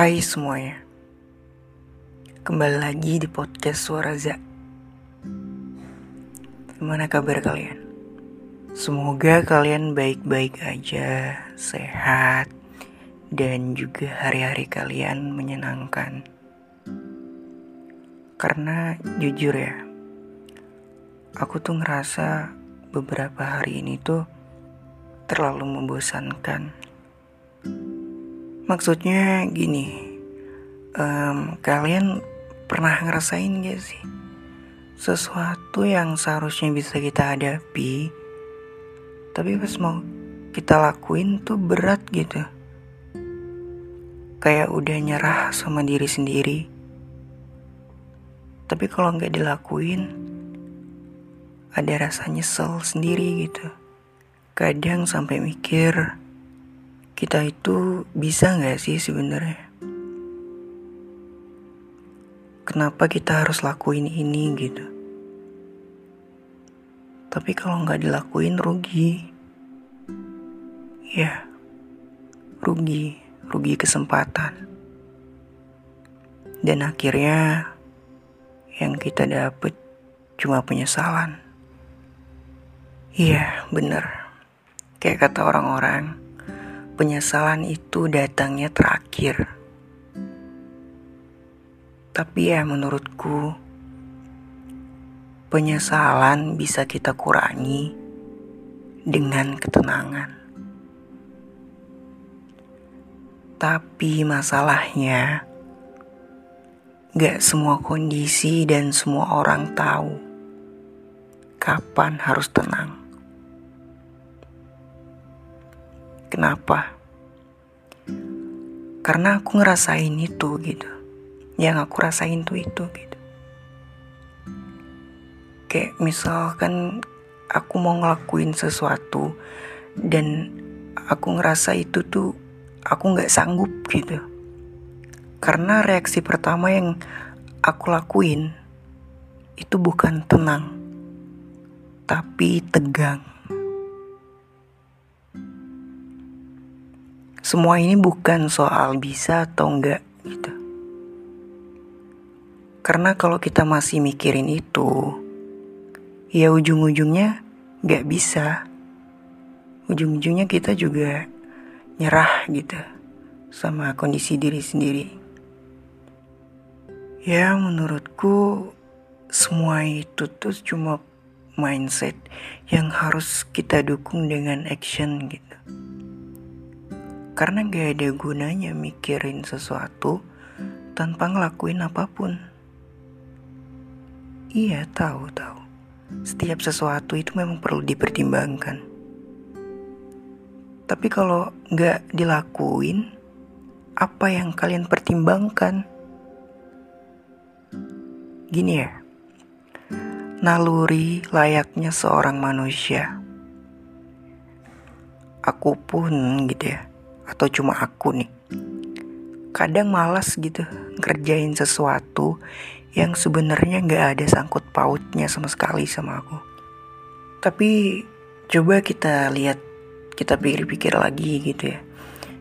Hai semuanya. Kembali lagi di podcast Suara Za. Gimana kabar kalian? Semoga kalian baik-baik aja Sehat Dan juga hari-hari kalian menyenangkan. Karena jujur ya Aku tuh ngerasa beberapa hari ini tuh terlalu membosankan Maksudnya gini, um, kalian pernah ngerasain gak sih sesuatu yang seharusnya bisa kita hadapi, tapi pas mau kita lakuin tuh berat gitu, kayak udah nyerah sama diri sendiri. Tapi kalau nggak dilakuin, ada rasa nyesel sendiri gitu. Kadang sampai mikir, kita itu bisa nggak sih sebenarnya? Kenapa kita harus lakuin ini gitu? Tapi kalau nggak dilakuin rugi, ya rugi, rugi kesempatan. Dan akhirnya yang kita dapet cuma penyesalan. Iya, bener. Kayak kata orang-orang, penyesalan itu datangnya terakhir. Tapi ya menurutku penyesalan bisa kita kurangi dengan ketenangan. Tapi masalahnya gak semua kondisi dan semua orang tahu kapan harus tenang. Kenapa? Karena aku ngerasain itu gitu. Yang aku rasain tuh itu gitu. Kayak misalkan aku mau ngelakuin sesuatu dan aku ngerasa itu tuh aku nggak sanggup gitu. Karena reaksi pertama yang aku lakuin itu bukan tenang, tapi tegang. Semua ini bukan soal bisa atau enggak gitu. Karena kalau kita masih mikirin itu, ya ujung-ujungnya nggak bisa. Ujung-ujungnya kita juga nyerah gitu sama kondisi diri sendiri. Ya menurutku semua itu tuh cuma mindset yang harus kita dukung dengan action gitu. Karena gak ada gunanya mikirin sesuatu tanpa ngelakuin apa pun. Iya, tahu, tahu. Setiap sesuatu itu memang perlu dipertimbangkan. Tapi kalau nggak dilakuin, apa yang kalian pertimbangkan? Gini ya, naluri layaknya seorang manusia. Aku pun gitu ya, atau cuma aku nih. Kadang malas gitu ngerjain sesuatu yang sebenarnya nggak ada sangkut pautnya sama sekali sama aku. Tapi coba kita lihat kita pikir-pikir lagi gitu ya.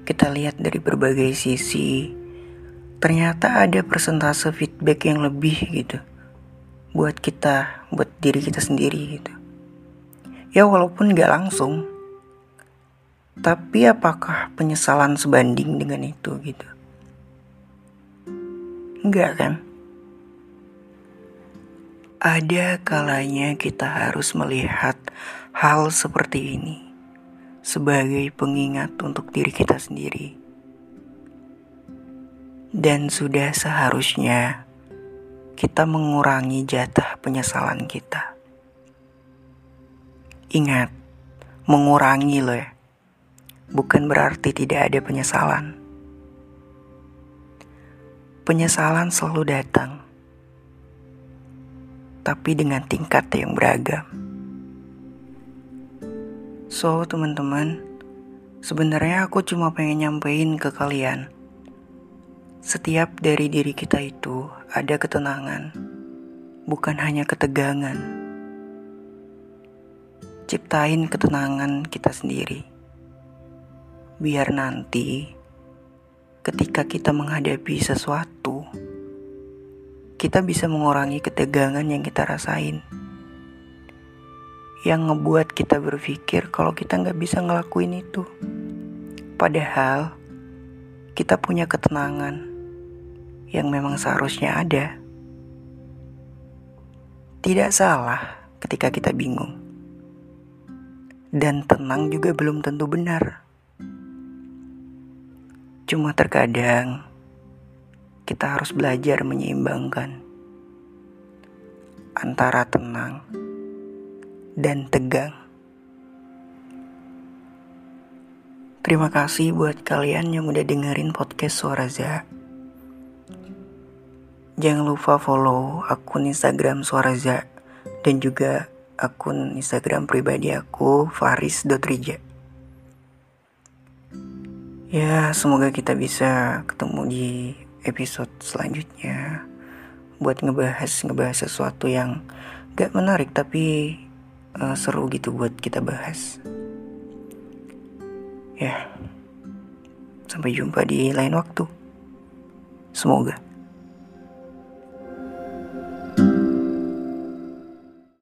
Kita lihat dari berbagai sisi. Ternyata ada persentase feedback yang lebih gitu buat kita buat diri kita sendiri gitu. Ya walaupun nggak langsung tapi apakah penyesalan sebanding dengan itu gitu? Enggak kan? Ada kalanya kita harus melihat hal seperti ini sebagai pengingat untuk diri kita sendiri. Dan sudah seharusnya kita mengurangi jatah penyesalan kita. Ingat, mengurangi loh ya bukan berarti tidak ada penyesalan. Penyesalan selalu datang, tapi dengan tingkat yang beragam. So, teman-teman, sebenarnya aku cuma pengen nyampein ke kalian. Setiap dari diri kita itu ada ketenangan, bukan hanya ketegangan. Ciptain ketenangan kita sendiri biar nanti ketika kita menghadapi sesuatu, kita bisa mengurangi ketegangan yang kita rasain. Yang ngebuat kita berpikir kalau kita nggak bisa ngelakuin itu. Padahal kita punya ketenangan yang memang seharusnya ada. Tidak salah ketika kita bingung. Dan tenang juga belum tentu benar. Cuma terkadang kita harus belajar menyeimbangkan antara tenang dan tegang. Terima kasih buat kalian yang udah dengerin podcast Suara Za. Jangan lupa follow akun Instagram Suara Za dan juga akun Instagram pribadi aku faris.rija. Ya, semoga kita bisa ketemu di episode selanjutnya buat ngebahas ngebahas sesuatu yang gak menarik tapi uh, seru gitu buat kita bahas. Ya, sampai jumpa di lain waktu. Semoga.